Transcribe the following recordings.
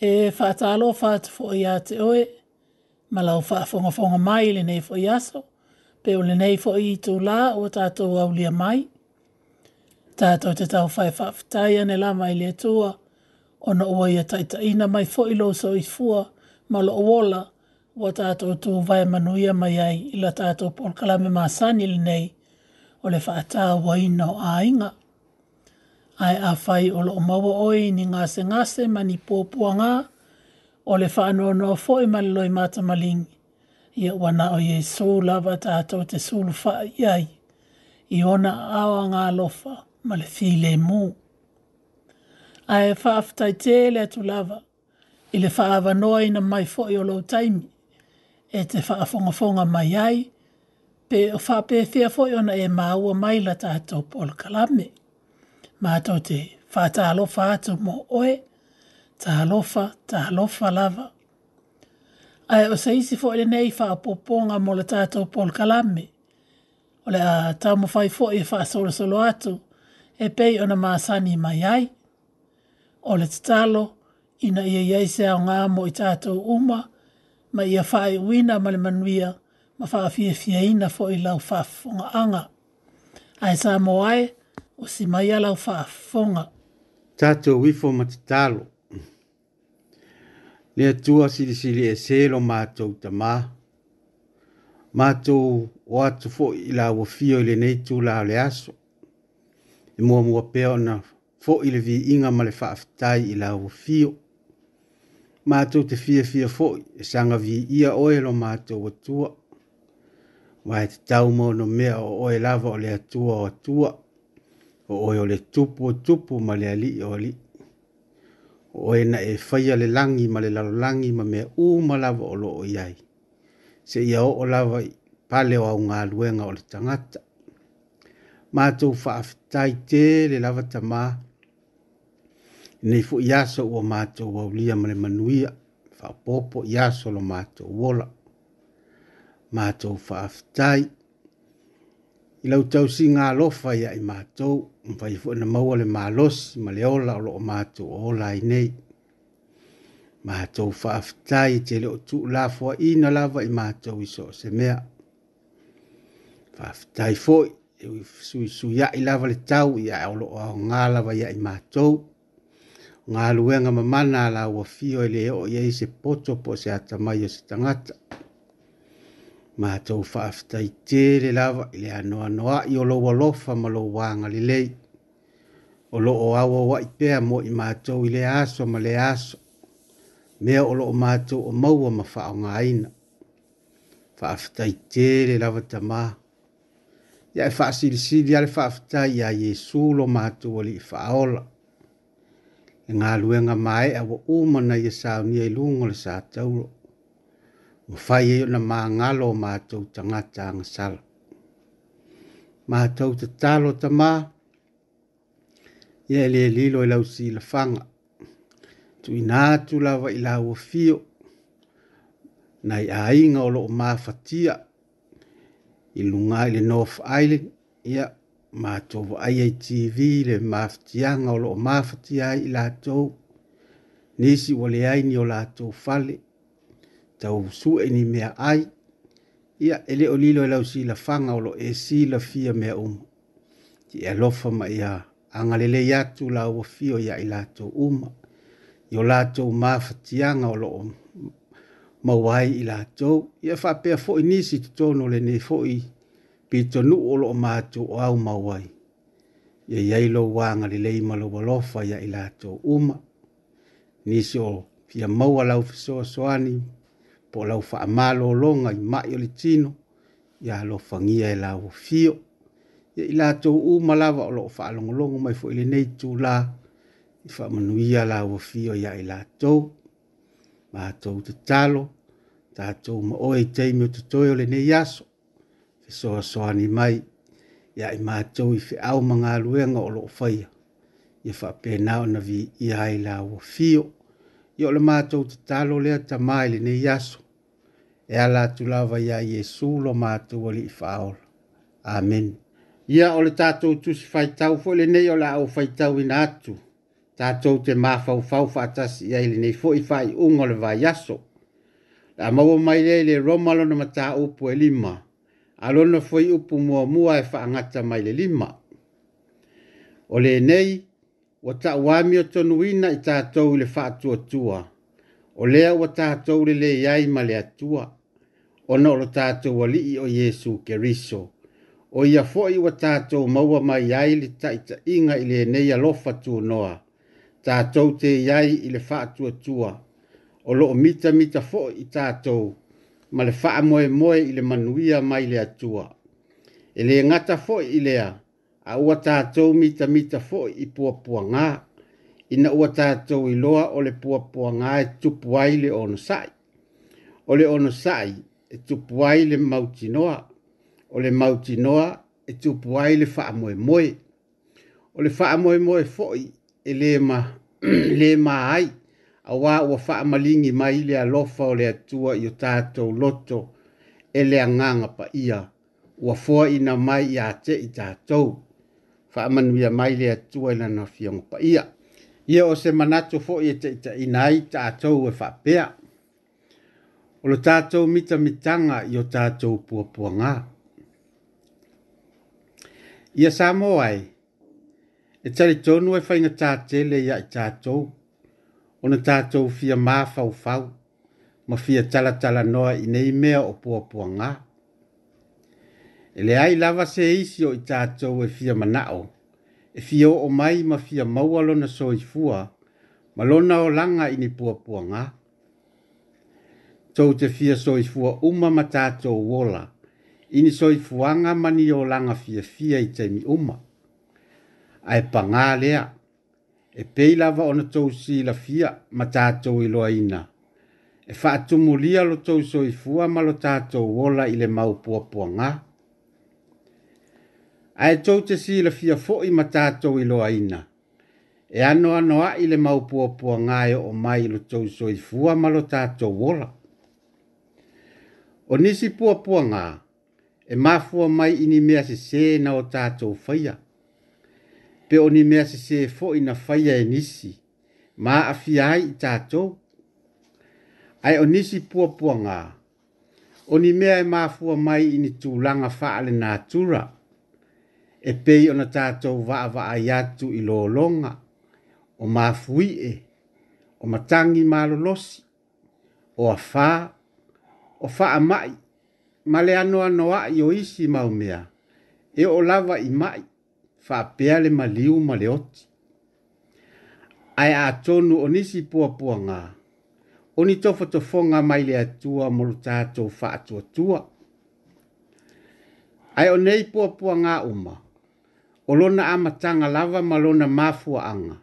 e whaatalo whaat fo i a te oe, ma lau fa fonga mai le nei fo i aso, pe o le nei fo i tū la o tātou au lia mai. Tātou te tau whae whaafitai ane la mai le tua, ona ua ia taita ina mai fo i loso i fua, ma lo wola, o tātou tū vai manuia mai ai, ila tātou polkalame maa sani le nei, o le whaatau wa ina o a inga ai a fai o loo mawa oi ni se ngase ma ni pōpua ngā o le whanua no fo i mali loi mata malingi. Ia wana o ye so lava tātou te sulu wha iai i ona awa nga lofa ma le thile mō. Ai e whaaftai te le atu lava i le whaava noa ina mai fo i o loo taimi e te whaafonga fonga mai ai pe o whaapethia fo i ona e maua mai la tātou polo kalame. Ia ma mātou te whātālofa atu mō oe, tālofa, tālofa lava. Ai o seisi fo ele nei wha apoponga mō le tātou Paul Kalame, o le a tāmu whai fo e wha solo solo atu, e pei ona māsani mai ai. O le tatalo, ina ia iei se ao ngā mō i tātou uma, ma ia whai uina ma le manuia, ma wha fia fia ina fo i lau wha anga. Ai sa mō ai, o si mai ala o fonga. Tātou wifo matatalo. Lea tua siri siri e selo mātou ta mā. Mātou o atu fo i la wafio i le neitu la le aso. I e mua mua peo na fo i le vi inga ma le whaafitai i la wafio. Mātou te fia fia fo i e sanga vi ia oe lo mātou o tua. Wai te tau mō no mea o oe lava o le atua o tua o oe o le tupu o tupu ma le ali o ali. O oe na e faya le langi ma le langi ma mea u malawa o lo o iai. Se ia o o lawa i pale o au ngā luenga o le tangata. Mātou whaafitai te le lawa ta mā. Nei fu iasa ua mātou wa ulia ma le manuia. Whaapopo iasa lo mātou wola. Mātou whaafitai. I lau tau si ngā lofa ia i mātou. Mātou mwai fu na maua le malos, ma le ola o loo mātou o ola i nei. Mātou te leo tū la fua i na lava i mātou i so se mea. Whaafitai fōi, e ui sui sui ya i lava le tau ya a o loo o ngā lava ya i mātou. Ngā luenga mamana la ua fio i e le o i se poto po se atamai o se tangata ma tau whaafitai tere lawa i le anoa noa i o loa lofa ma lo wanga li lei. O lo awa wa i pēa mo i mātou i le aso ma le aso. Mea o lo o mātou o maua ma wha o ngā Whaafitai tere lawa ta mā. Ia e wha asiri siri ale whaafitai ia Jesu lo mātou o li i wha E ngā luenga mai awa umana i e saunia i lungo le sātau lo o fai e na maangalo o mātou ta ngata anga sala. Mātou ta talo ta mā, ia le lilo i e lau si lafanga, tu inātu lawa i lau o fio, na i ainga o loo mafatia, i lunga i le North Island, ia mātou wa IATV le mafatianga o loo mafatia i lātou, nisi wale aini o lātou fale, tau su e ni mea ai. Ia ele o lilo e lau si la fanga o lo e si la fia mea umu. Ti e lofa ma ia angalele yatu la ua fio ia i lato umu. Yo lato mafatianga o lo umu. Mawai i lato. Ia whapea fo inisi tu tono le ne fo i pito nu o lo mato o au mawai. Ia yailo wanga le leima lo walofa ia i lato umu. Nisi o fia maua lau fisoa soani po lau fa amalo longa i mai o le tino, ia lo fangia e lau fio, ia ila to u malawa o lo fa long mai fo ili nei tu la, i fa manuia lau fio ia ila to, ma to te talo, ta to mo o teimi o te toi o le nei yas fe so soa ni mai, ya ima ma to i fe au manga luenga o lo faia, ia fa penao na vi ia ila fio, Yo le mātou te talo lea tamai le ne yaso e ala tu lava ia Iesu lo mātu o li whaol. Amen. Ia o le tātou tu si whaitau fo le nei o la au whaitau in atu. Tātou te māfau fau fātas ia i le nei fo i whai ungo le vai aso. La maua mai le le roma lona mata tā upu e lima. A lona fo i upu mua mua e whaangata mai le lima. O le nei, o tā uami o tonuina i tātou le whaatua tua. tua o lea ua tatou lelei ai ma le atua ona o lo tatou alii o iesu keriso o ia foʻi ua tatou maua mai ai le neia lofa lenei noa, tuanoa tatou teiai i le tua, o loo mitamita foʻi i tatou ma le faamoemoe i le manuia mai e le atua e lē gata foʻi i lea a ua tatou mitamita foʻi i puapuagā ina ua tatou iloa o le puapuaga e tupu ai le ono saʻi o le ono saʻi e tupu ai le mautinoa o le mautinoa e tupu ai le faamoemoe o le faamoemoe foʻi e lē ma lē ma ai auā ua faamaligi mai le alofa o le atua i o tatou loto e le agaga paia ua foaʻina mai iā teʻi tatou faamanuia mai le atua i lana fiogo paia ia o se manatu fo i te ita inai tātou e whapea. O lo tātou mita mitanga i o tātou puapua ngā. Ia sā ai, e tari tonu e whainga tātele ia i tātou, o na tātou fia mā fau fau, ma fia tala tala noa i nei mea o puapua ngā. E le ai lava se isi o i tātou e fia manao, e fio o mai ma fia maua lona soifua, ma lona o langa ini puapua ngā. Tau te fia soifua uma ma tātou wola, ini soifuanga mani o langa fia fia i teimi uma. A e pangā lea, e peilava ona tau si la fia ma tātou i loa ina. E faatumulia lo tau soifua ma lo tātou wola ile mau puapua ngā. ngā ae tou te fo foʻi ma tatou iloaina e anoanoaʻi le maupuapuagā e o mai i lo tou soifua ma lo tatou ola o nisi puapuagā e mafua mai i nimea se na o tatou faia pe o se fo foʻi na faia e nisi ma aafia ai i tatou ae o nisi puapuagā o nimea e mafua mai i ni tulaga e e faalenatura e pei ona tātou vaavaa i atu i o mafui e, o matangi malolosi, o afa o fa mai, ma le anoa noa i maumea, e o lava i mai, faa pea maliu ma le oti. Ai a tonu o nisi pua pua ngā, o ni tofa tofonga mai le atua molu tātou faa tua tua. Ai o nei pua pua ngā umaa, Olona lona amataga lava ma lona anga.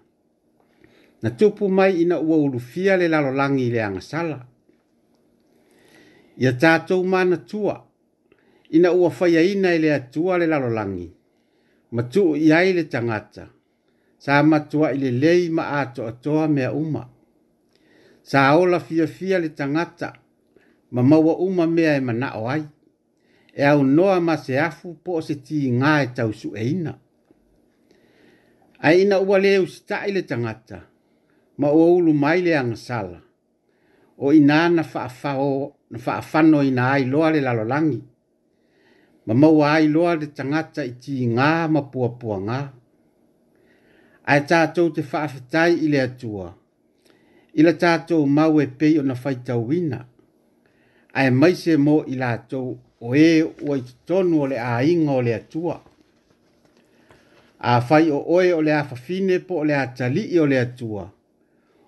na tupu mai ina ua ulufia le lalolagi i le agasala ia mana tua. ina ua faiaina i le atua le lalolagi ma tuui ai le tangata. sa ile lei ma ato atoatoa mea uma sa ola fiafia le tangata. ma maua uma mea e mana ai e au noa ma se afu po o se tigā e, e ina aina ua lē usitaʻi le tagata ma ua ulu mai le agasala o ina na faafao na faafano ina ai ailoa le lalolagi ma maua ailoa le tagata i tigā ma puapua puapuagā ae tatou te faafetai i le atua i la tatou mau e pei o na ona faitauina ae maise mo i latou o ē ua i totonu o le āiga o le atua a fai o oe o le a fine po o le a tali i o le atua.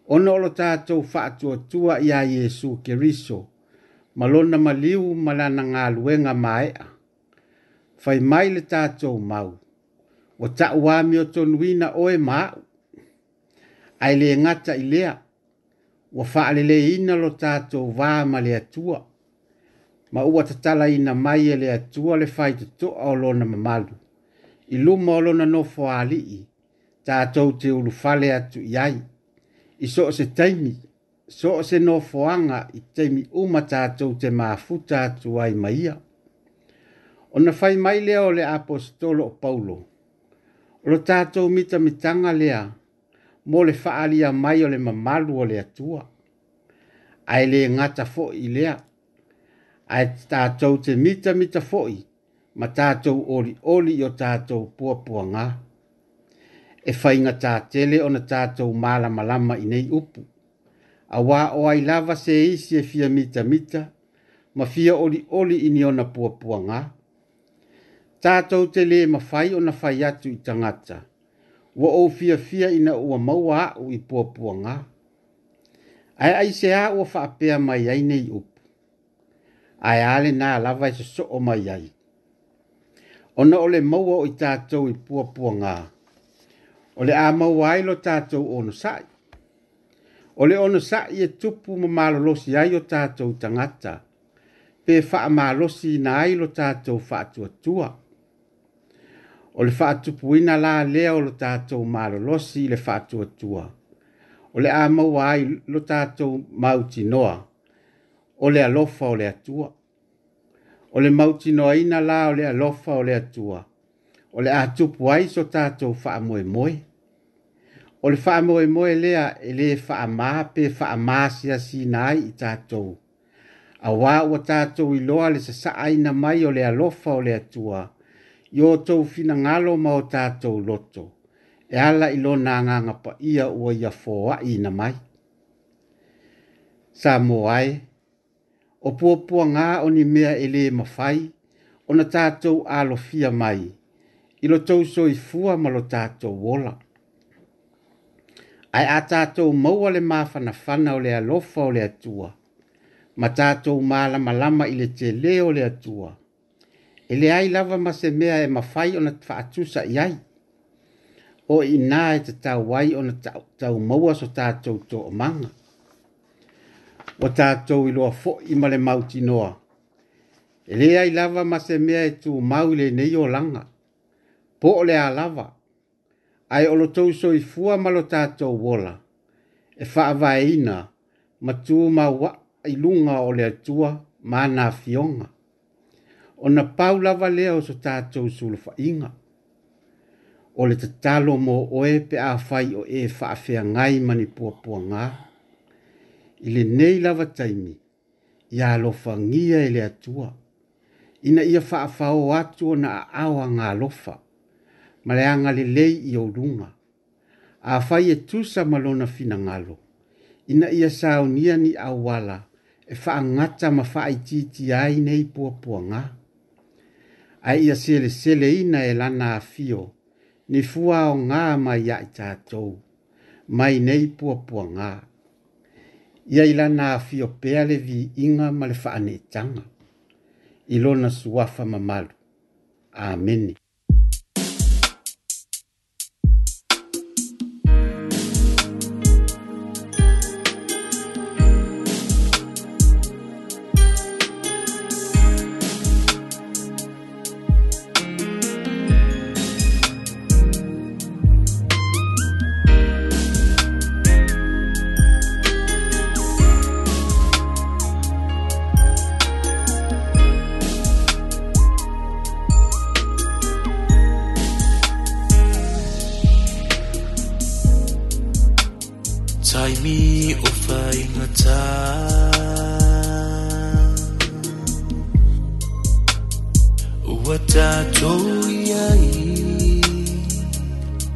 Ona o tātou wha atua tua i a Jesu ke riso, malona maliu malana ngā luenga maea. Fai mai le tātou mau, o ta uami o tonuina oe mau. Ai le ngata i lea, wa wha alele ina lo tātou wā le atua. Ma ua tatala ina mai e le atua le fai tatoa o lona mamalu i luma o lona nofo a alii tatou te ulufale atu i ai i so se taimi so o se nofoaga i taimi uma tatou te mafuta atu ai ma ia ona fai mai lea o le apostolo o paulo o lo tatou mitamitaga lea mo le faaalia mai o le mamalu o le atua ae lē gata foʻi lea ae tatou te mitamita foʻi mita ma tātou ori ori o tātou puapuanga. E whainga tā tele o na tātou māla malama i nei upu. A wā o ai lava se isi e fia mita mita, ma fia ori ori i o na puapuanga. Tātou te le ma whai o na whai atu i tangata. Wa o fia fia ina ua maua au i puapuanga. Ai ai se a ua whaapea mai ai nei upu. Ai ale nā lava i se so o mai ai ona ole maua o i tātou i puapuanga. Ole a maua ai lo tātou ono sai. Ole ono sai e tupu ma malolosi ai o tātou tangata. Pe faa malosi na ai lo tātou faa tua tua. Ole faa tupu ina la lea o lo tātou malolosi le faa tua tua. Ole a maua ai lo tātou mauti noa. Ole a lofa Ole alofa ole o le mauti noaina la ole le alofa ole le atua o le atupu ai so tatou faamoemoe o le faamoemoe lea e lē faamā pe faamāsiasina ai i tatou auā ua tatou iloa le sasaʻaina mai ole le alofa ole le atua i otou finagalo ma o tatou loto e ala i lona agaga paia ua ia foaʻiina mai sa mo ai o puapua ngā o ni mea e le mawhai, o na tātou alo fia mai, i lo tau so i fua ma lo tātou wola. Ai a tātou maua le māwhana whana o le alofa o le atua, ma tātou māla malama i le te leo le atua, e le ai lava ma se mea e mawhai o na whaatusa i ai, o i nā e te tau wai o na tau maua so tātou tō manga o tātou i loa fo i male mauti noa. E lea i lava ma se mea e tu mau le nei o langa. Po o lea lava. Ai olo tau so i fua malo tātou wola. E faa vae ina ma tu ma wa i lunga o lea tua ma na fionga. O na pau lava lea o so tātou sulu fa inga. O le tatalo mo oe pe a fai o e faa fea ngai mani pua pua ngaa i le nei lava taimi ia alofagia e le atua ina ia faafao atu ona aao agalofa ma le agalelei i ouluga afai e tusa ma lona finagalo ina ia saunia ni auala e faagata ma faaitiiti ai nei puapuagā ae ia seleseleina e lana afio ni fua aogā mai aʻi tatou mai nei puapuagā ia i lana afio pea le viiga ma le faaneetaga i lona suafa mamalu amene وتعتو إياي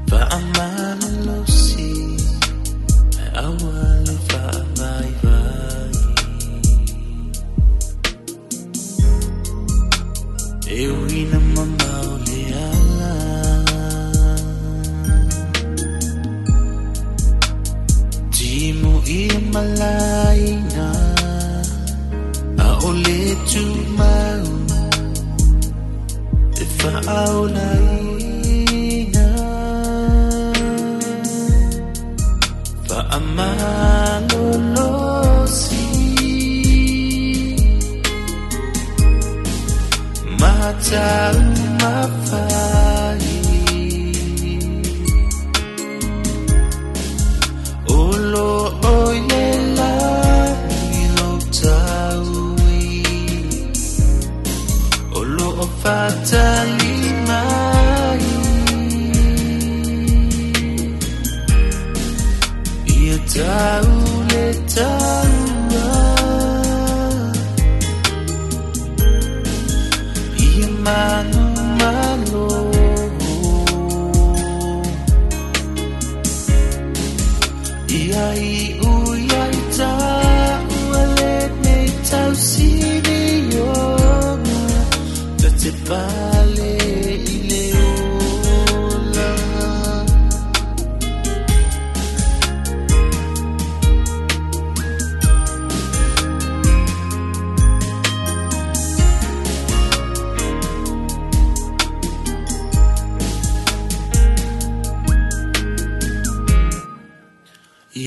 فأمان نفسي أول فأباي باي إيوين مما أولي Timu imalah فأولينا فأمال العسر متى المفر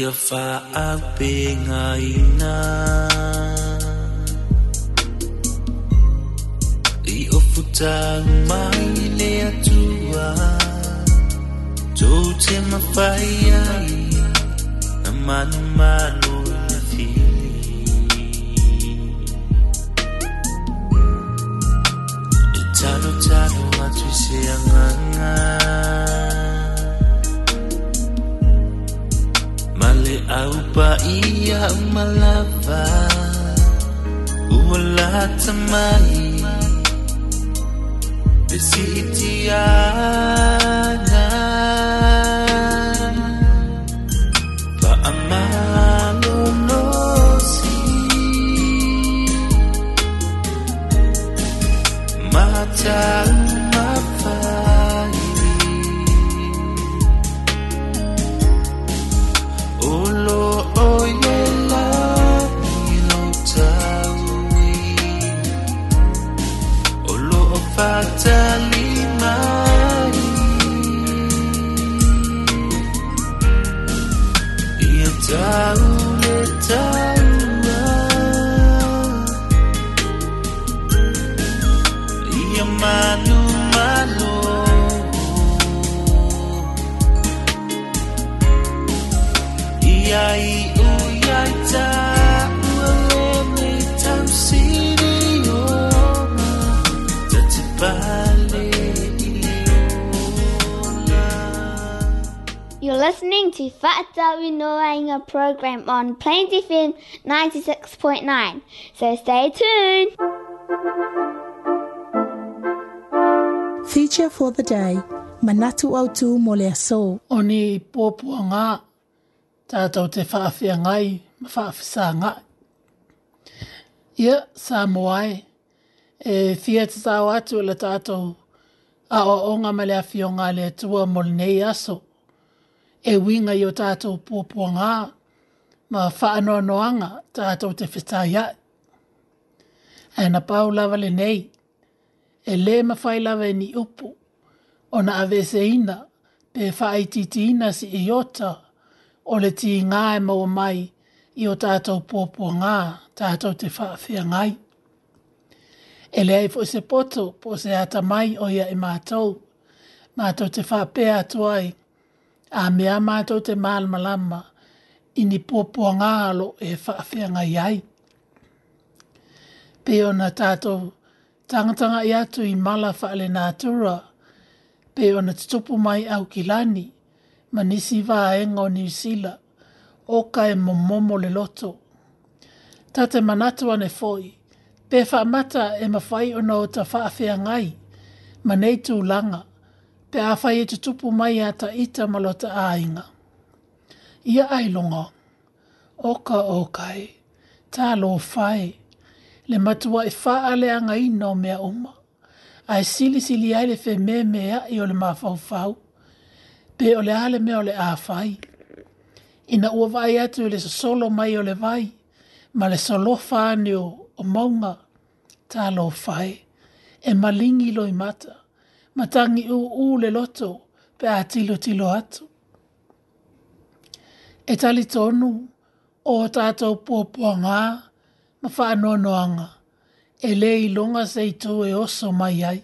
Giờ pha ác bê ngày na I o futang mai lea tua Tō te mawhai ai manu manu pa iya malava Wala tamay Bisitianan Paamalunosi You're listening to Fatawi Noanga program on Plains FM 96.9. So stay tuned. Feature for the day. Manatu Autu Molea So. Oni popuanga tātou te whaafia ngai, ma whaafisa ngā. Ia, sā moai, e fia te tāo atu le tātou, a o onga male a fio ngā le tua mol nei aso e winga i o tātou pōpua ngā, ma whaanoanoanga tātou te whetai ai. E na pau lawa le nei, e le ma whai lawa e ni upu, o na avese ina, pe whai titi ina si i ota, o le ti ngā e maua mai, i o tātou pōpua ngā, tātou te whaafia ngai. E le ai fo se poto, po se ata mai o ia i mātou, mātou te whapea atu ai, a mea mātou te mālama lama i ni pōpua ngā alo e whaafea ngai ai. Peo na tātou tangatanga i atu i mala whaale nā tura, peo na tupu mai au ki lani, ma nisi wā engo ni usila, o ka e momomo le loto. Ta manatua ne foi, pe mata e mawhai o nō ta whaafea ngai, ma nei tū langa, pe a whai e tupu mai a ta ita malota ainga. Ia ai longa, oka o kai, tā lo whai, le matua e wha ale anga ina o mea uma, a e sili sili ai le whe me mea i ole mā fau fau, pe ole ale mea ole a whai. Ina ua vai atu le solo mai ole vai, ma le solo whaneo o maunga, tā lo whai, e malingi lo i mata matangi u u le loto pe a tilo tilo atu. E tali tonu o tātou pōpua ngā ma whanua noanga e le longa zeitu e oso mai ai.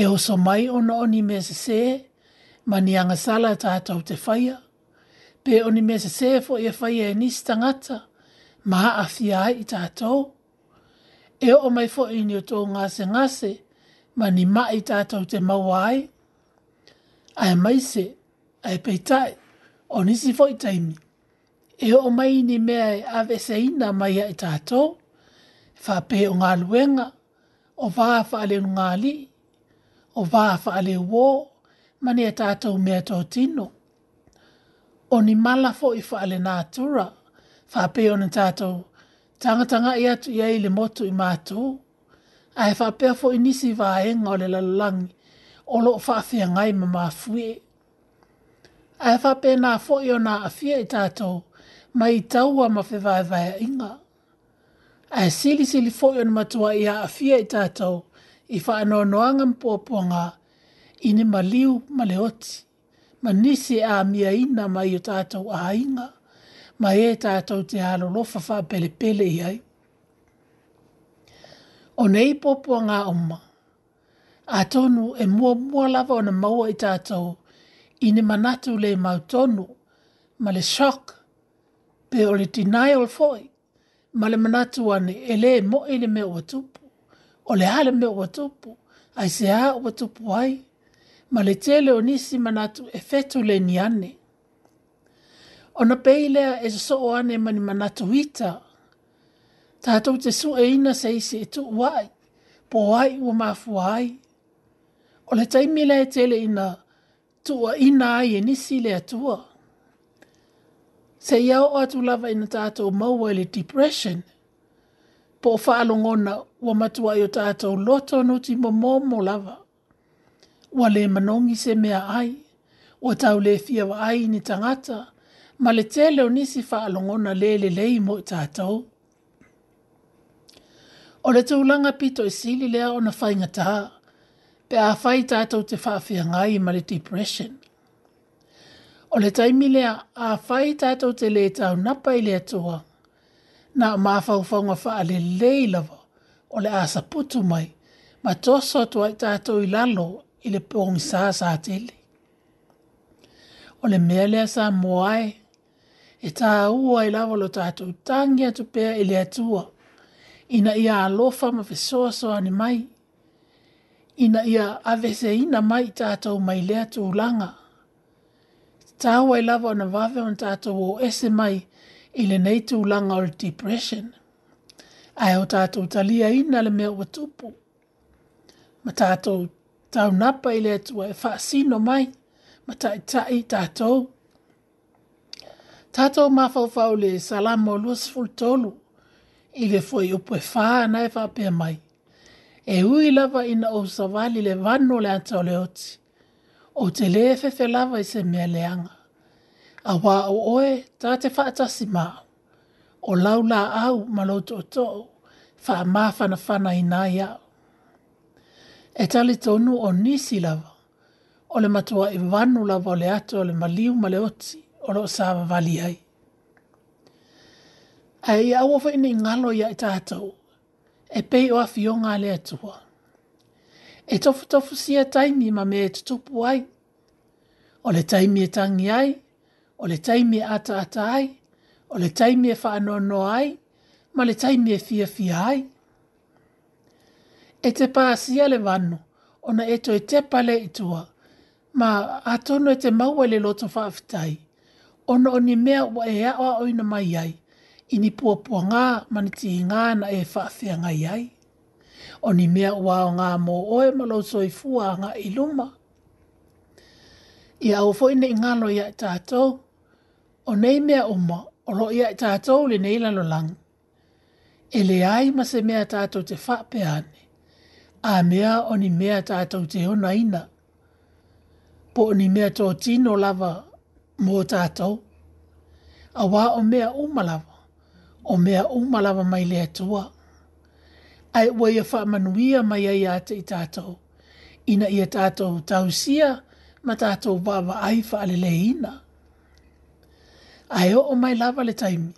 E oso mai ona oni me se se ma ni anga sala tātou te whaia pe oni me se se fo e whaia e nis tangata ma a i tātou. E o mai fo i ni o tō ngase ngase ngase ma ni mai tātou te maua ai. Ai maise, ai peitai, o nisi foi taimi. E o mai ni mea e ave se ina mai ai tātou, wha pe o ngā luenga, o wā wha ale ngā li, o wā wha ale wō, ma ni a tātou mea tō tino. O ni mala fo i wha ale nā tura, wha pē o ni tātou, tangatanga i atu i le motu i mātou, a he whapea fo inisi wā e o le lalangi, o lo whaafia ngai ma mā fwe. A he whapea nā fo i o nā awhia i tātou, ma i taua ma whi vai vai inga. A he sili sili fo i o nā matua i a awhia i tātou, i wha anō noanga mpōpōnga, i ni ma liu ma le oti, ma nisi a mia ina ma i o tātou a inga, ma e tātou te halolofa wha pele pele i aipa o nei popua ngā oma. A tonu e mua mua lava ona maua i tātou i ne manatu le mau tonu ma le shock pe o le denial foi ma le manatu ane e le mo e le mea watupu o le hale mea watupu i se a watupu ai ma le tele o nisi manatu e fetu le ni ane. Ona peilea e so o ane mani manatu hita manatu tātou te su e ina sa isi e tu wai, po wai ua mafu ai. O le taimi le e tele ina, tua ina ai e nisi le atua. Se iau atu lava ina tātou maua le depression, po whaalongona ua matua i o tātou loto no ti momomo lava. Ua le manongi se mea ai, ua tau le fia wa ai ni tangata, ma le tele o nisi whaalongona le le lei mo tātou. O le tūlanga pito i e sili lea o na whainga taha, pe a whai tātou te whaafia ngai ma le depression. O le taimi lea a whai tātou te le tau napai lea tua, na o māwhau whaunga wha le leilawa o le asa putu mai, ma tosa tua i tātou i lalo i le pōngi sā sā tele. O le mea lea sā moae, e tā ua i lavalo tātou tangi atu i lea tua, ina ia alofa ma fesoa soa ni mai. Ina ia avese ina mai tātou mai lea tū langa. Tau i lava ona wawe on tātou o ese mai i le nei tū langa o depression. Ai o tātou talia ina le mea o tupu. Ma tātou tau napa i lea tū e wha sino mai. Ma tai tai tātou. Tātou mawhawhau le salamo luas fultolu i le foi o pe fa na e fa pe mai e ui lava ina o savali le vano le ata o le oti. O te le e fefe lava i se mea leanga. A wā o oe, tā te whaatasi māu. O lau la au maloto o tō, wha māwhana whana i nā iau. E tali tonu o nisi lava, o le matua i vano lava o le ata o le maliu ma le oti, o lo sāva vali ai e ia aua fai nei ngalo ia i e tātou, e pei o afi o ngā lea tua. E tofu tofu si a taimi ma me e tutupu ai, o le taimi e tangi ai, o le taimi e ata ata ai, o le taimi e whaanono ai, ma le taimi e fia fia ai. E te pā sia le vano, ona eto e te pale i tua, ma atono e te maua le loto whaafitai, ona o ni mea ua e awa o ina mai ai, ini pua pua ngā maniti ngā na e whaafia ngai ai. O ni mea ua o ngā mō oe malau soi fua ngā iluma. Ia ufo ina i ngālo ia i e tātou, o nei mea uma, o lo ia i e tātou le nei lalo lang. E le ai ma se mea tātou te whape ane, a mea o ni mea tātou te hona ina. Po o ni mea tō tino lava mō tātou, a wā o mea uma o mea umalawa mai lea tua. Ai ua ia wha manuia mai ai ate i tātou. Ina ia tātou tausia ma tātou wawa ai wha alele ina. Ai o o mai lava le taimi.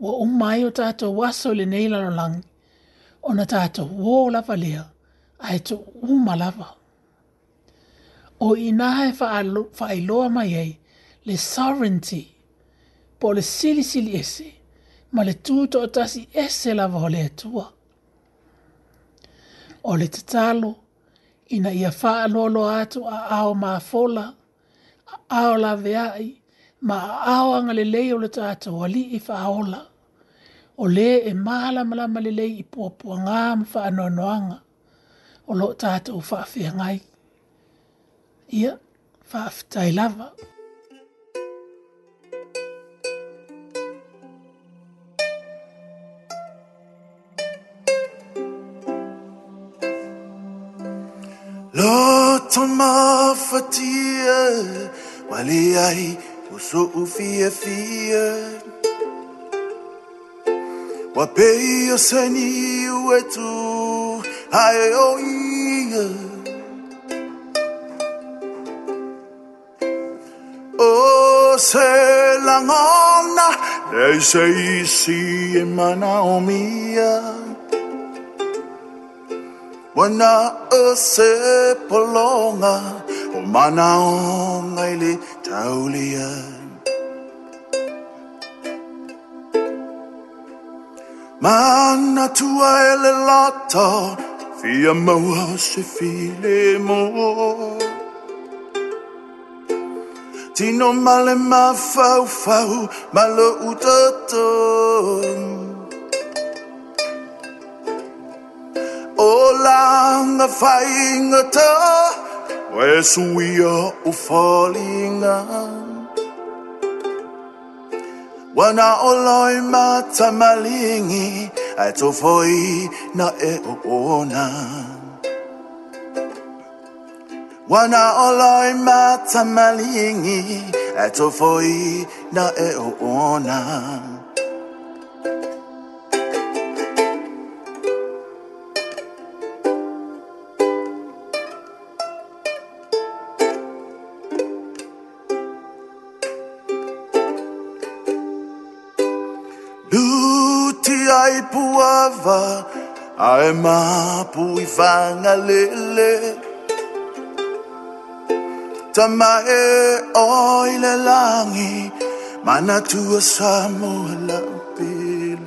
Ua umai o tātou waso le neila no langi. O na tātou o lava lea. Ai tō umalawa. O ina hai wha mai ai le sovereignty. Po le sili sili esi ma le tuto o tasi ese lava o le atua. O le tatalo, ina ia faa lolo atu a ao maa fola, a ao la veai, ma a ao anga le lei o le tato wali i faa ola. O le e maala malama le lei i pua pua ngāma faa noanoanga, o lo tato u faa fia ngai. Ia, faa fitai lava. Ia, faa fitai lava. tamafatia wale ai uso ufiafia wapei oseni wetu aeoia oselangona neiseisi emanaomia wana polonga o manaonga ili taulia mana tua ele lata fia maua se file mo tino male ma fau fau malo utaton When ata wesuia ufalinga wana I to atofoi na e ona wana I to atofoi na e oona. puava ai mapu i lele tamae oi oile langi mana tua samoa la pele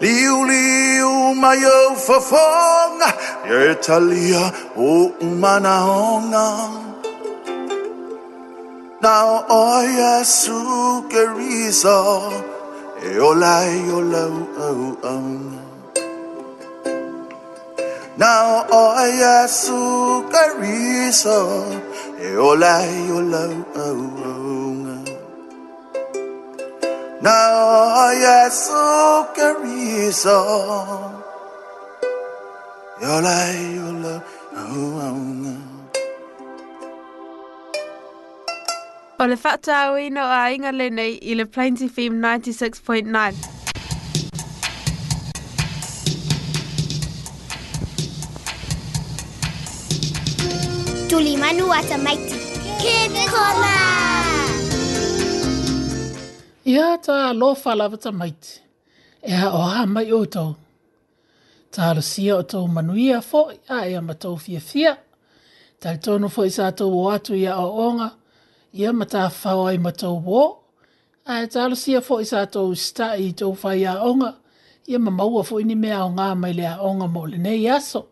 liu liu mai au fafonga e talia o umana onga Now, oh, yes, who can resolve? Eola, eola, oh, oh. Now, oh, yes, Cariso. Eola, eola, oh, oh. Now, oh, yes, Cariso. Eola, eola, oh, oh. O le whata au ino a inga lenei i le Plains FM 96.9. Tuli manu ata maiti. Kene kona! Ia ta lofa lava ta maiti. E ha o ha mai o tau. Ta haro sia o tau manuia fo a ea matau fia fia. Ta tonu fo isa tau o atu ia o onga ia ma ta fao ai ma tau wō. A e talo sia fo isa tau sta i tau fai a onga. Ia ma maua fo ni mea o ngā mai le a onga mo le nei aso.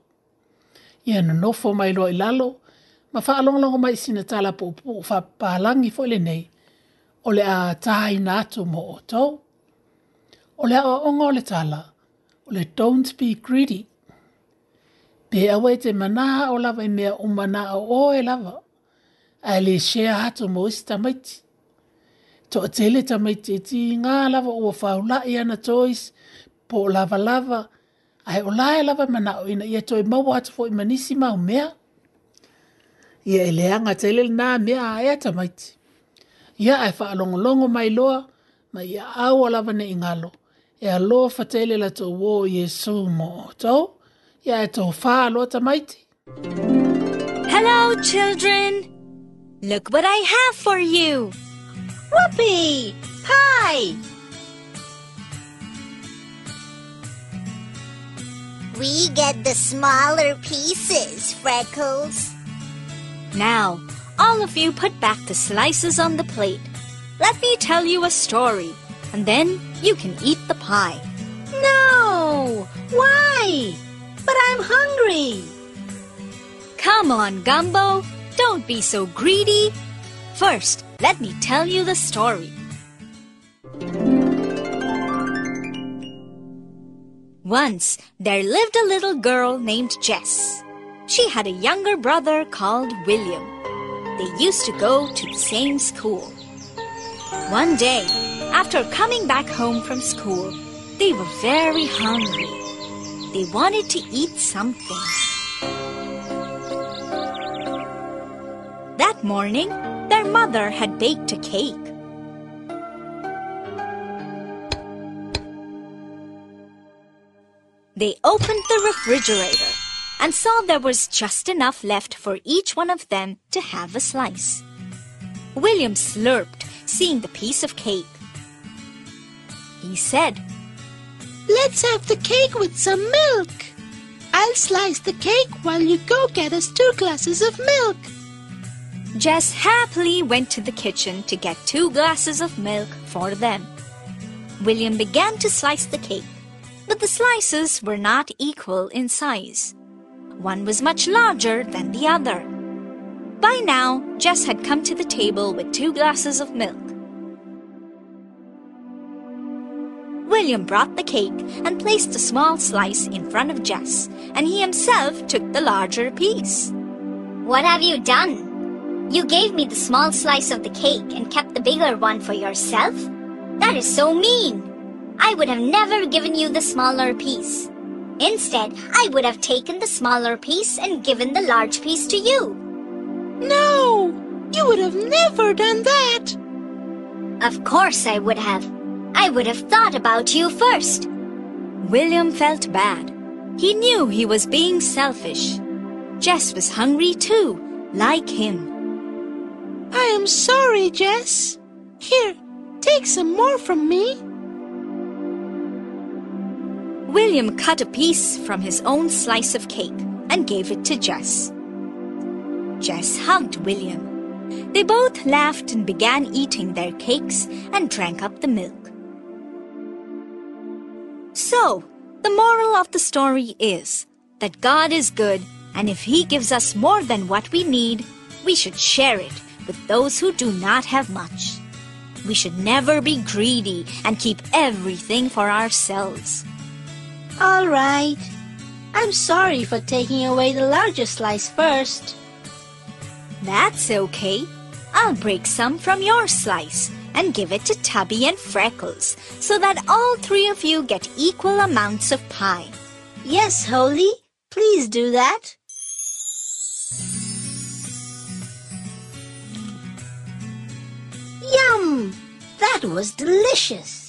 Ia na nofo mai lo i lalo. Ma fa alongalongo mai sina tala po po fa pahalangi fo le nei. O le a tahai nātu mo o tau. O le a onga o le tala. O le don't be greedy. Pea wei te manaha o lava i mea o manaha o e lava o a le shea hato mo isi tamaiti. To a tele tamaiti e ti ngā lava ua whaula ana tois, po lava lava, ai o lae lava mana o ina ia toi mau atu fo i manisi mau mea. Ia e leanga tele nā mea a ea tamaiti. Ia ai e wha alongolongo mai loa, ma ia au alava ne ingalo. E alo wha tele la tō wō Yesu mo o tau, ia e tō wha alo tamaiti. Hello children! Look what I have for you! Whoopee! Pie! We get the smaller pieces, Freckles. Now, all of you put back the slices on the plate. Let me tell you a story, and then you can eat the pie. No! Why? But I'm hungry! Come on, Gumbo. Don't be so greedy. First, let me tell you the story. Once, there lived a little girl named Jess. She had a younger brother called William. They used to go to the same school. One day, after coming back home from school, they were very hungry. They wanted to eat something. That morning, their mother had baked a cake. They opened the refrigerator and saw there was just enough left for each one of them to have a slice. William slurped, seeing the piece of cake. He said, Let's have the cake with some milk. I'll slice the cake while you go get us two glasses of milk. Jess happily went to the kitchen to get two glasses of milk for them. William began to slice the cake, but the slices were not equal in size. One was much larger than the other. By now, Jess had come to the table with two glasses of milk. William brought the cake and placed a small slice in front of Jess, and he himself took the larger piece. What have you done? You gave me the small slice of the cake and kept the bigger one for yourself? That is so mean! I would have never given you the smaller piece. Instead, I would have taken the smaller piece and given the large piece to you. No! You would have never done that! Of course I would have. I would have thought about you first. William felt bad. He knew he was being selfish. Jess was hungry too, like him. I am sorry, Jess. Here, take some more from me. William cut a piece from his own slice of cake and gave it to Jess. Jess hugged William. They both laughed and began eating their cakes and drank up the milk. So, the moral of the story is that God is good, and if He gives us more than what we need, we should share it with those who do not have much. We should never be greedy and keep everything for ourselves. All right. I'm sorry for taking away the larger slice first. That's okay. I'll break some from your slice and give it to Tubby and Freckles so that all three of you get equal amounts of pie. Yes, Holy. Please do that. Yum! That was delicious!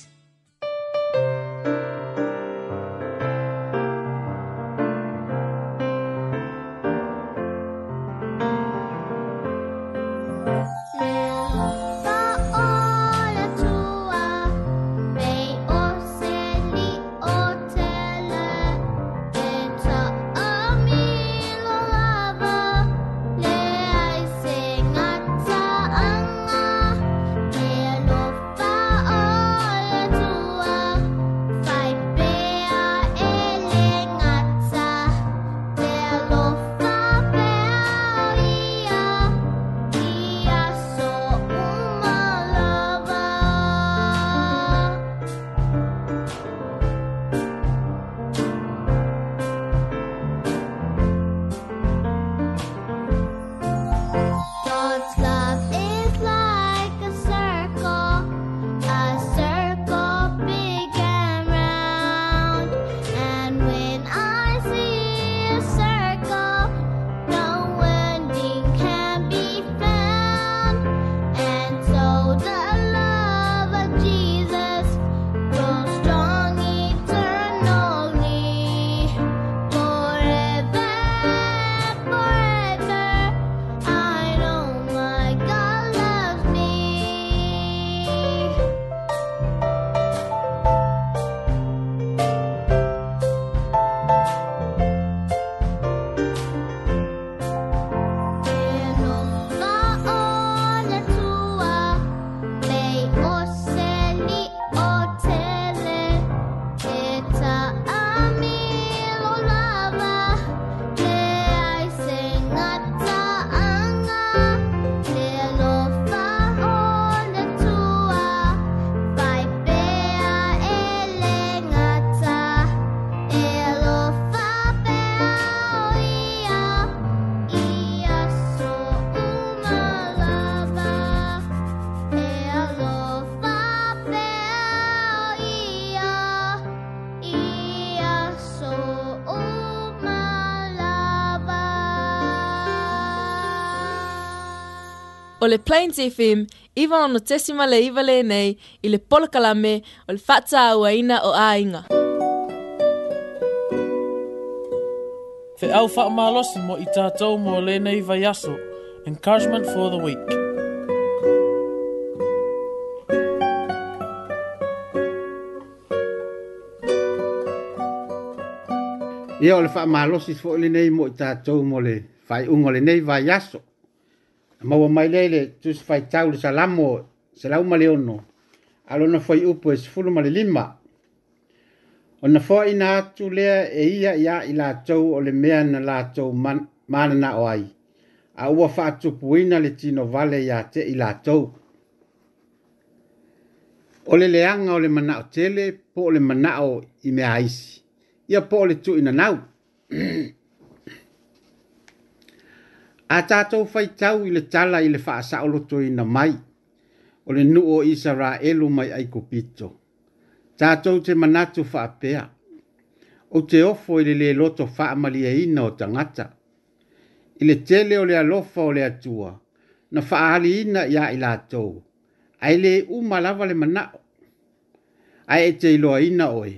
או לפליין סעיפים, איבא הנוצסימה לאיבא לעיני, אילפול קלמה, או לפצה או האינה או האינגה. Te au wha malosi mo i tātou mō le lēnei vaiaso. Encouragement for the week. Ia o le wha malosi fo i lēnei mo i tātou mō le whai ungo lēnei vaiaso. maua mai lea le tusi faitau le salamo selauma leono alona foi upu e sefulu ma le lima ona foaʻiina atu lea e ia iā i latou o le mea na latou mananaʻo ai a ua faatupuina le tinovale iā teʻi latou o le leaga o le manaʻo tele po o le manaʻo i mea isi ia po o le tuʻinanau a tatou faitau i le tala i le faasaʻolotoina mai o le nuu o isaraelu mai aikupito tatou te manatu faapea ou te ofo i le lēloto faamalieina o tagata i le tele o le alofa o le atua na faaaliina ia i latou ae lē uma lava le manaʻo ae e te iloaina oe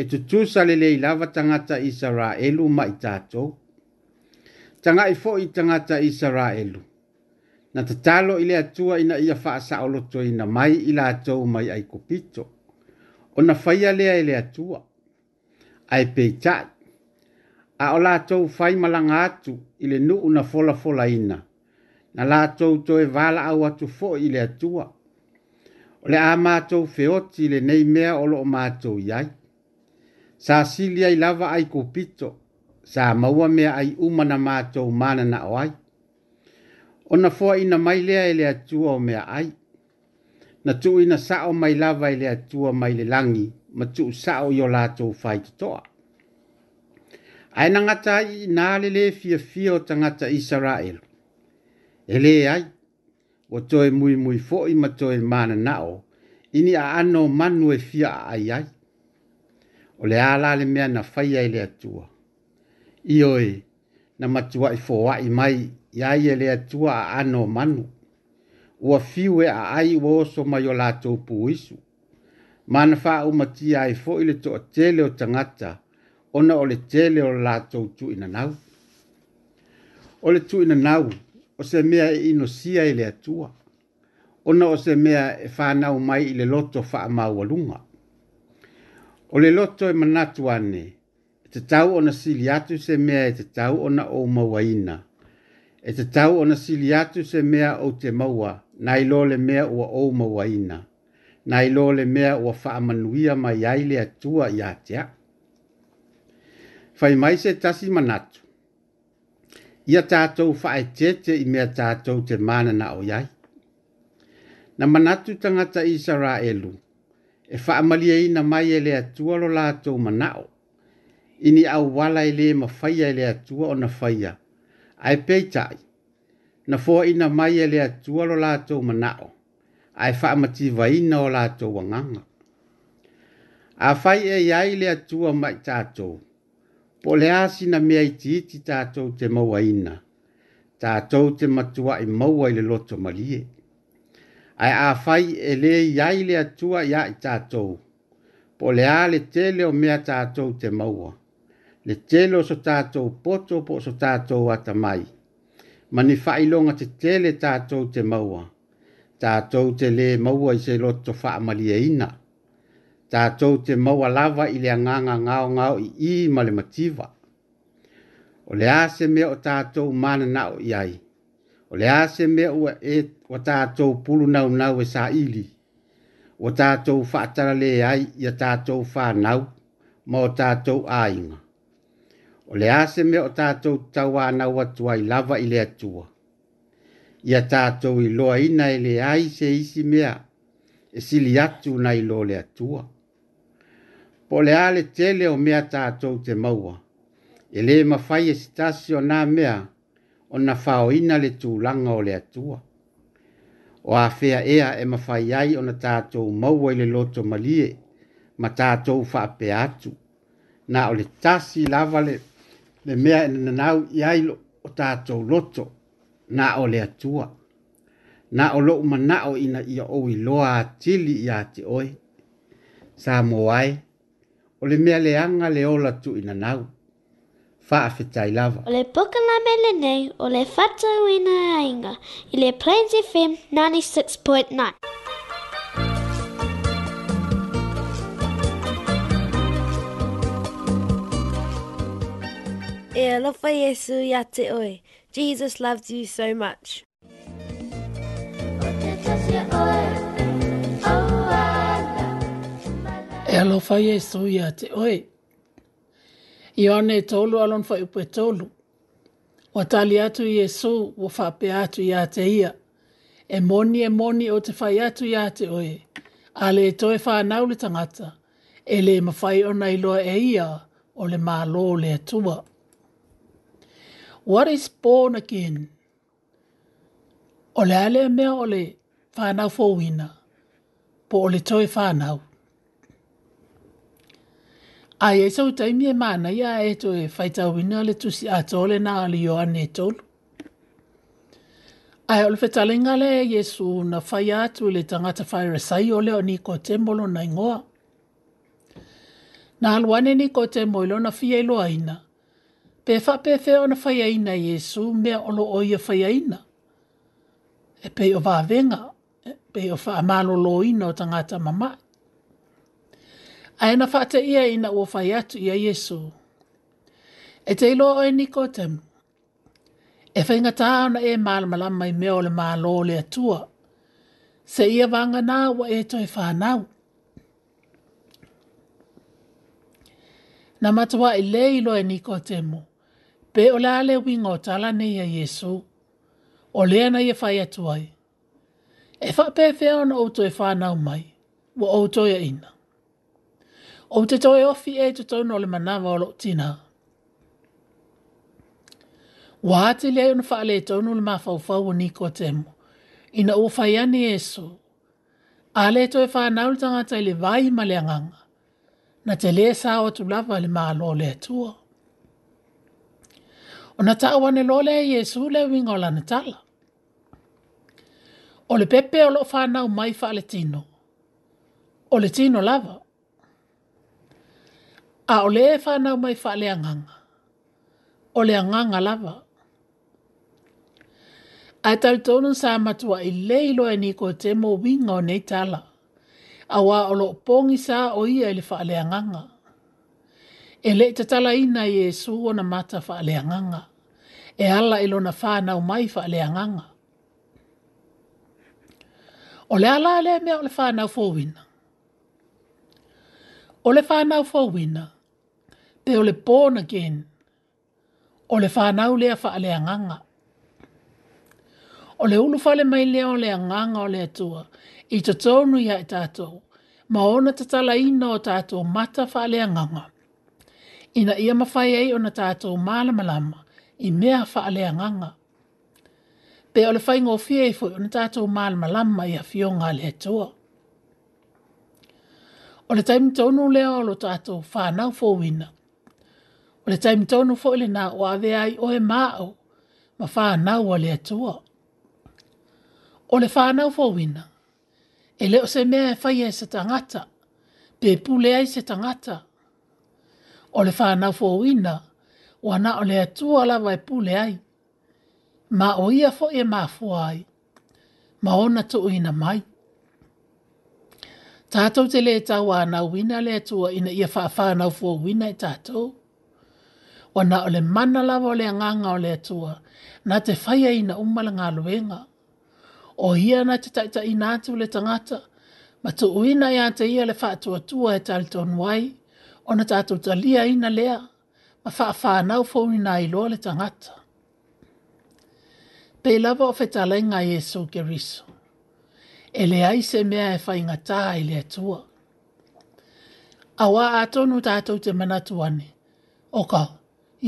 e tutusa le lei lava tagata isaraelu ma i tatou tanga i fo i tangata Israelu. Na tatalo ile atua ina ia faa saolo to ina mai ila atou mai ai kupito. O na faya lea ile atua. Ai peitat. A o la atou fai malanga atu ile nu una fola fola ina. Na la atou to e vala au atu fo ile atua. O le a mātou feoti ile nei mea olo o ma mātou iai. Sa silia i ai kupito. lava ai kupito sa maua mea ai uma na mātou mana na o ai. O na fua ina mai lea e lea tua o mea ai. Na tu ina sao mai lava e lea tua mai le langi, ma tu sao i o lātou fai tutoa. Ai na ngata ai nā le le fia fia o tangata Israel. E le ai, o toi mui mui fo i ma toi mana na o, ini a anō manu e fia a ai ai. O le ala le mea na faya i lea tua ioe na matua i fōa i mai i ai e lea tua a ano manu. Ua fiwe a ai ua oso mai o lātou pū isu. Mana wha au mati ai fō i le a tēle o tangata, ona o le tēle o lātou tū ina nau. O le tū ina nau, o se mea e ino sia i lea tua. Ona o se mea e whanau mai i le loto wha a maua lunga. O le loto e manatu anei, te tau ona sili atu se mea e te tau ona o mawaina. E te tau ona sili atu se mea o te maua, na ilole mea o o mawaina. Na ilole mea ua whaamanuia mai aile atua i atea. Fai mai se tasi manatu. Ia tātou whae tete i mea tātou te mana na o iai. Na manatu tangata i sara elu, e whaamalia i na mai ele atua lo lātou manao ini au wala ile mafaya ile atua ona faya ai peitai na fo ina mai ile atua lo lato manao ai fa mati vaina o lato wanganga a fai e yai ile atua mai tato pole asi na mea iti iti tato te maua ina tato te matua i maua ile loto malie ai a fai e le yai ile atua ya i tato pole a le tele o mea tato te maua le tele o so tātou poto po o so tātou ata mai. Ma ni whailonga te tele tātou te maua. Tātou te le maua i se loto whaamalia ina. Tātou te maua lava i le anganga ngao ngao i i male mativa. O le ase mea o tātou mana nao i ai. O le ase mea ua e wa tātou pulu nau nau e sa ili. O tātou whaatara le ai i a tātou whanau ma o tātou ainga o le a se mea o tātou na atu ai lava i le atua ia tātou i loa ina e le ai se isi mea e sili atu na i lo le atua po le a tele o mea tātou te maua e le mafai e sitasi o nā mea ona faoina le tulaga o le atua o afea ea e mafai ai ona tatou maua i le loto malie ma tatou faapea atu na o le tasi lava le le mea e nanau i ailo o tātou loto na o le atua. Na o lo umana o ina ia o i loa a ia i te oe. Sa moai, o le mea le anga le ola tu ina nau. Faa fitai lava. O le poka la mele nei, o le fata uina a inga, i le Plains FM 96.9. E alofa Yesu ya te oe. Jesus loves you so much. E alofa Yesu ya te oe. Ione tolu alon fa upe tolu. Watali atu Yesu wa fape atu ya te ia. E moni e moni o te fai atu ya te oe. Ale e toe fa naule tangata. E le mafai ona iloa e ia Ole le malo le tuwa. What is born again? O le ale mea o le whanau fōwina, po o le toi whanau. A e sau taimi e mana ia e to e whaitau wina le tusi a tole na ali o ane tolu. Ai o le whetalinga e Jesu na whai atu le tangata whai resai o le o niko tembolo na ingoa. Na aluane niko tembolo na fia ilo aina pe fa pe fe ona fa yaina yesu me olo o ye fa yaina e pe o va venga e pe o fa malo lo ino tanga ta mama aina fa te ia ina o fa atu ya yesu e te lo o ni ko tem e fa ngata ta ona e mal mala mai me le malo le tua se ia vanga na wa e to e fa na Na matua i leilo e niko temo pe o le ale winga o tala nei Yesu, o lea nei e whai atu ai. E wha pe fea ona outo e whanau mai, wa to e ina. O te toi e ofi e to tau no le manawa o lo tina. Wa ate e le yon wha le tau no le mawhau o ni ko temo, ina o whai ane Yesu, a le toi e whanau le tangata le vai ma le anganga, na te le sa o tu lava le maa lo le atua ona taʻauane lole lea iesu le uiga o lana tala o le pepe o loo fanau mai faaletino o le tino lava a o lē fanau mai faaleagaga o le agaga lava ae talitonu sa matuaʻi lelei iloa e nikodemo uiga o nei tala auā o loo pogi sa o ia i le faaleagaga e le te ina i Esu o na mata wha le anganga. E ala ilo na wha nau mai wha le anganga. O le ala le mea o le wha nau fowina. O le wha nau fowina, pe o le born again, o le wha nau lea wha le anganga. O le ulu fale mai lea o le anganga o le atua, i te tonu ia i e tātou, ma ona te tala ina o tātou mata wha anganga ina ia mawhai ei o na tātou malamalama i mea whaalea nganga. Pe ole whai ngō fie e fwoi o na tātou malamalama i a ngā le hetua. O le taimi tōnu leo o lo tātou whānau fōwina. O le taimi tōnu fōi le nā o awe ai o e māo ma whānau o le hetua. O le whānau fōwina. E leo se mea e whai e se tangata. Pe pule ai se se tangata o le whānau fōwina, o ana o le atua lawa e pule ai. Ma o ia fo e ma ai, ma ona tō ina mai. Tātou te le tau ana wina le atua ina ia wha whānau fōwina e tātou. O ana o le mana la o le anganga o le atua, na te whaia ina umala ngā luenga. O ia na te taita ina atu le tangata, ma tō ina ia te ia le whātua tua e tali tonu wai, ona tatou talia ina lea ma faafānau fou inā iloa le tagata pei lava o fetalaiga a iesu keriso e leai se mea e faigatā i le atua auā atonu tatou te manatu ane o ka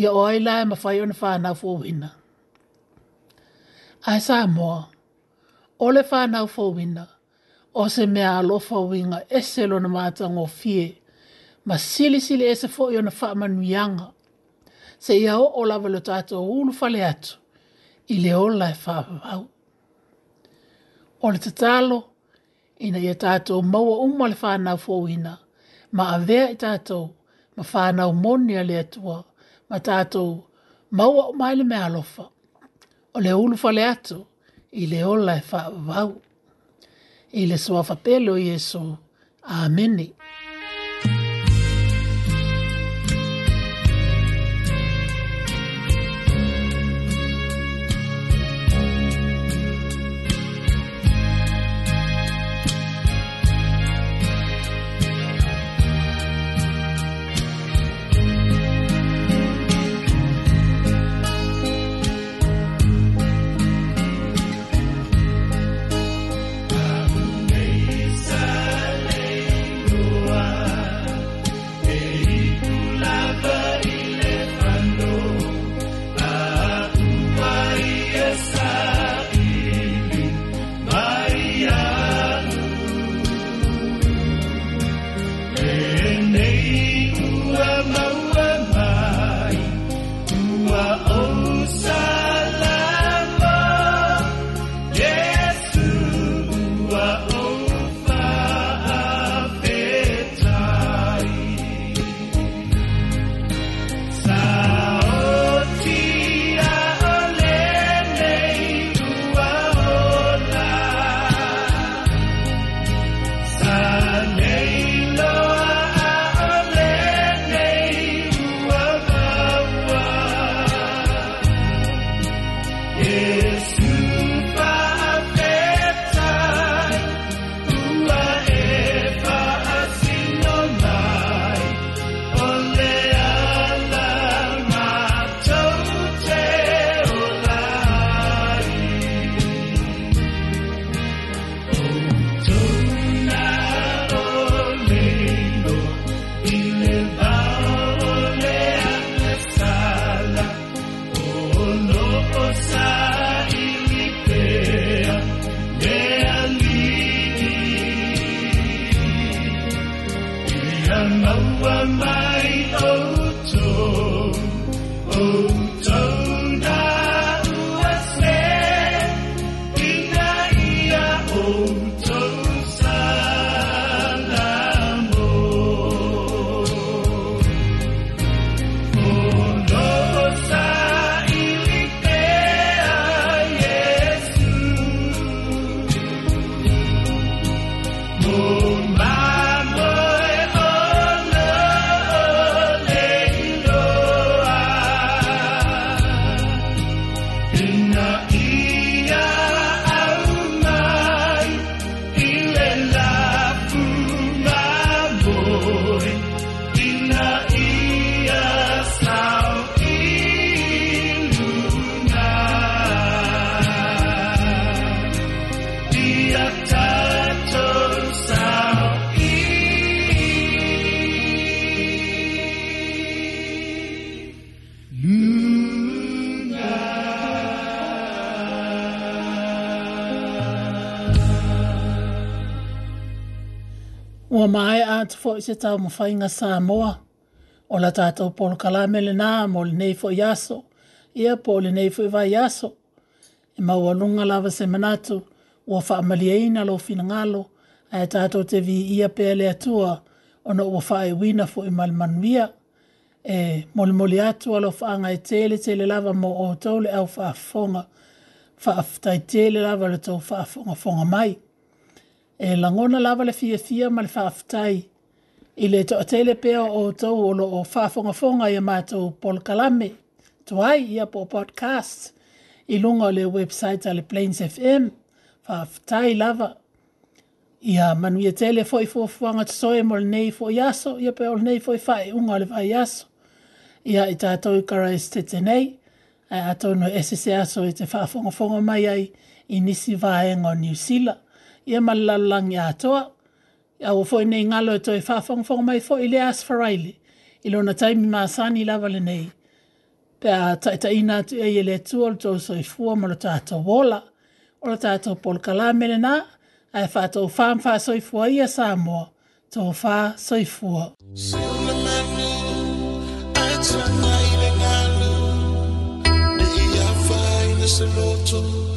ia o ai la e mafai ona fānau fouina ae sa moa o le fānau fouina o se mea alofa uiga ese lona matagofie ma sili sili e se fo i ona wha manuianga. Se ia o o lava lo tato o ulu fale atu, i le o lai e wha wau. O le tatalo, ina ia tato o maua umwa le wha anau fo ina, ma a vea i tato, ma wha anau moni a le atua, ma tato maua o maile me alofa. O le ulu fale atu, i le o lai e wha wau. I le soa fa pelo Jesu. Amen. Amen. fo i se tau ma whainga sā O la tātou polo kalā nā mo le nei fo i aso. Ia po le nei fo i vai aso. E mau alunga lava se manatu ua wha amalieina lo fina ngalo a e tātou te vi ia pēle le atua o na ua wha e wina fo i malmanuia. E mole mole atu alo wha anga e tele tele lava mo o tau le au wha fonga. Wha aftai tele lava le tau wha fonga fonga mai. E langona lava le fia fia ma le wha aftai. I le to atele pea o tau o lo o whafonga fonga i a mātou Paul Kalame. Tu ai i a po podcast. I lunga le website ale Plains FM. Whaftai lava. I a manu i a tele fo i fo fuanga tsoe nei fo i aso. I a pe ol nei fo i fai unga le fai aso. I a i tātou i kara i stete nei. I a tono SSE aso i te whafonga fonga mai ai i nisi vaenga o New Zealand. I a malalangi atoa. toa ia ua foʻi nei galo e toe faafogafoga mai foʻi e i le asfaraili i lona taimi masani lava lenei pea taʻitaʻina atu ai e le atua o le tou soifua ma lo tatou ola o lo tatou polokalā me lenā ae faatoufā ma faasoifua ia sa moa tofā soifua Thank you.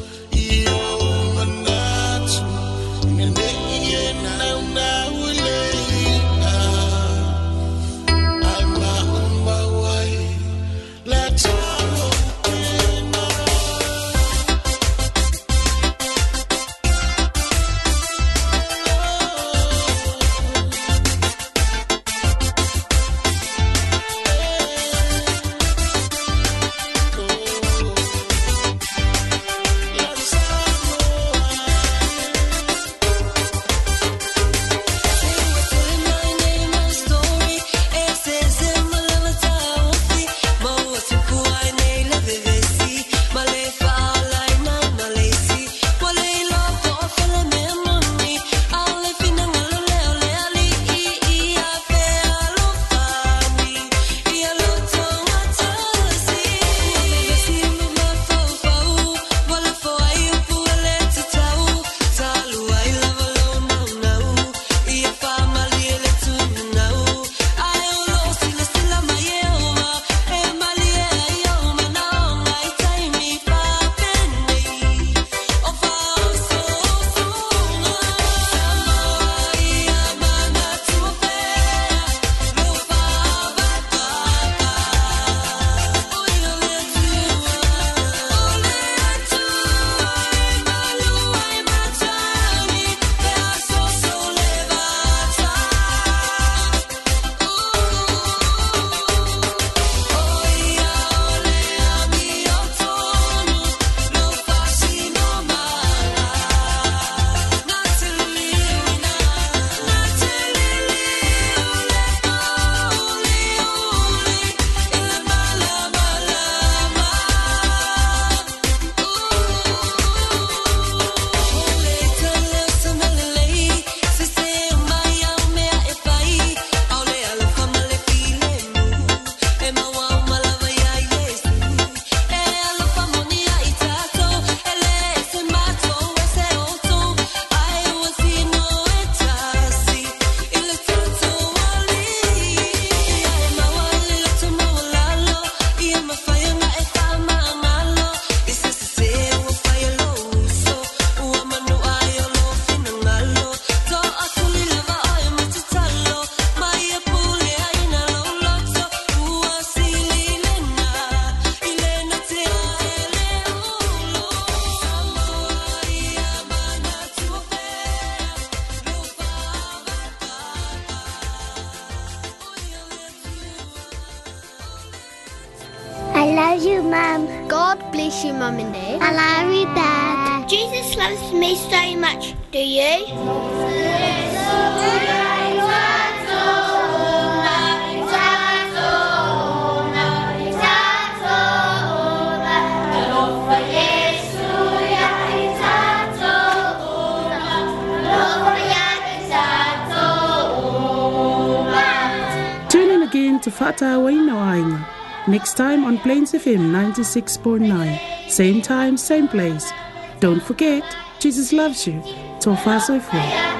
96.9. Same time, same place. Don't forget, Jesus loves you. Tofa